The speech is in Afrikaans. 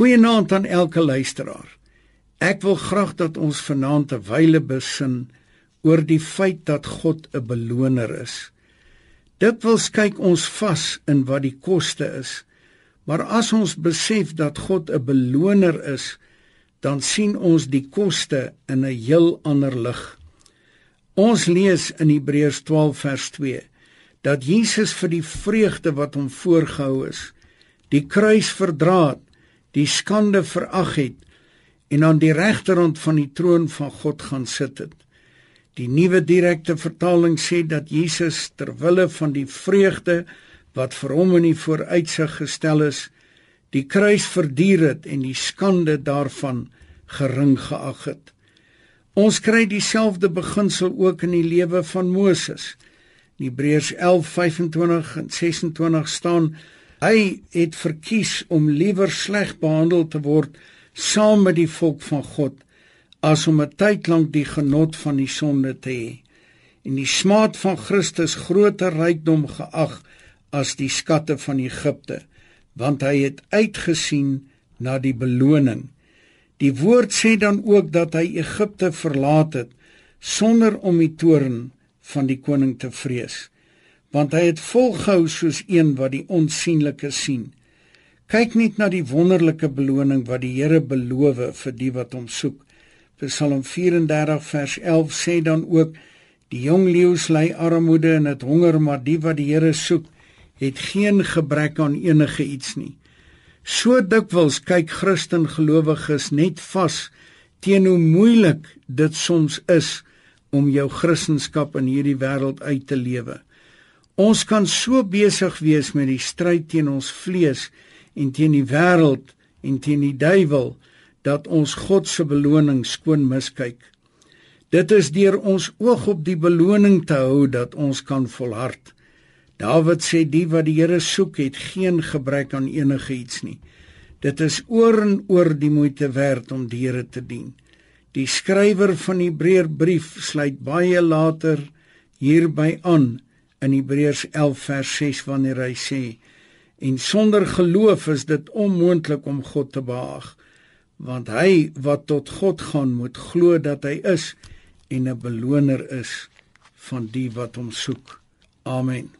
Goeienaand aan elke luisteraar. Ek wil graag dat ons vanaand 'n wyle besin oor die feit dat God 'n beloner is. Dit wil kyk ons vas in wat die koste is. Maar as ons besef dat God 'n beloner is, dan sien ons die koste in 'n heel ander lig. Ons lees in Hebreërs 12 vers 2 dat Jesus vir die vreugde wat hom voorgehou is, die kruis verdra het, die skande verag het en aan die regterhand van die troon van God gaan sit het. Die nuwe direkte vertaling sê dat Jesus ter wille van die vreugde wat vir hom in die vooruitsig gestel is, die kruis verduur het en die skande daarvan gering geag het. Ons kry dieselfde beginsel ook in die lewe van Moses. In Hebreërs 11:25 en 26 staan hy het verkies om liewer sleg behandel te word saam met die volk van God as om 'n tyd lank die genot van die sonde te hê. En die smaad van Christus groter rykdom geag as die skatte van Egipte want hy het uitgesien na die beloning. Die woord sê dan ook dat hy Egipte verlaat het sonder om die toorn van die koning te vrees want hy het volgehou soos een wat die onsigbare sien Kyk net na die wonderlike beloning wat die Here beloof vir die wat hom soek. Psalm 34 vers 11 sê dan ook: Die jong leeu's ly armoede en het honger, maar die wat die Here soek, het geen gebrek aan enige iets nie. So dikwels kyk Christen gelowiges net vas teen hoe moeilik dit soms is om jou Christendom in hierdie wêreld uit te lewe. Ons kan so besig wees met die stryd teen ons vlees en teen die wêreld en teen die duiwel dat ons God se beloning skoon miskyk. Dit is deur ons oog op die beloning te hou dat ons kan volhard. Dawid sê die wat die Here soek het geen gebrek aan enige iets nie. Dit is oor en oor die moeite werd om die Here te dien. Die skrywer van Hebreërbrief sluit baie later hierby aan in Hebreërs 11 vers 6 wanneer hy sê En sonder geloof is dit onmoontlik om God te behaag, want hy wat tot God gaan moet glo dat hy is en 'n beloner is van die wat hom soek. Amen.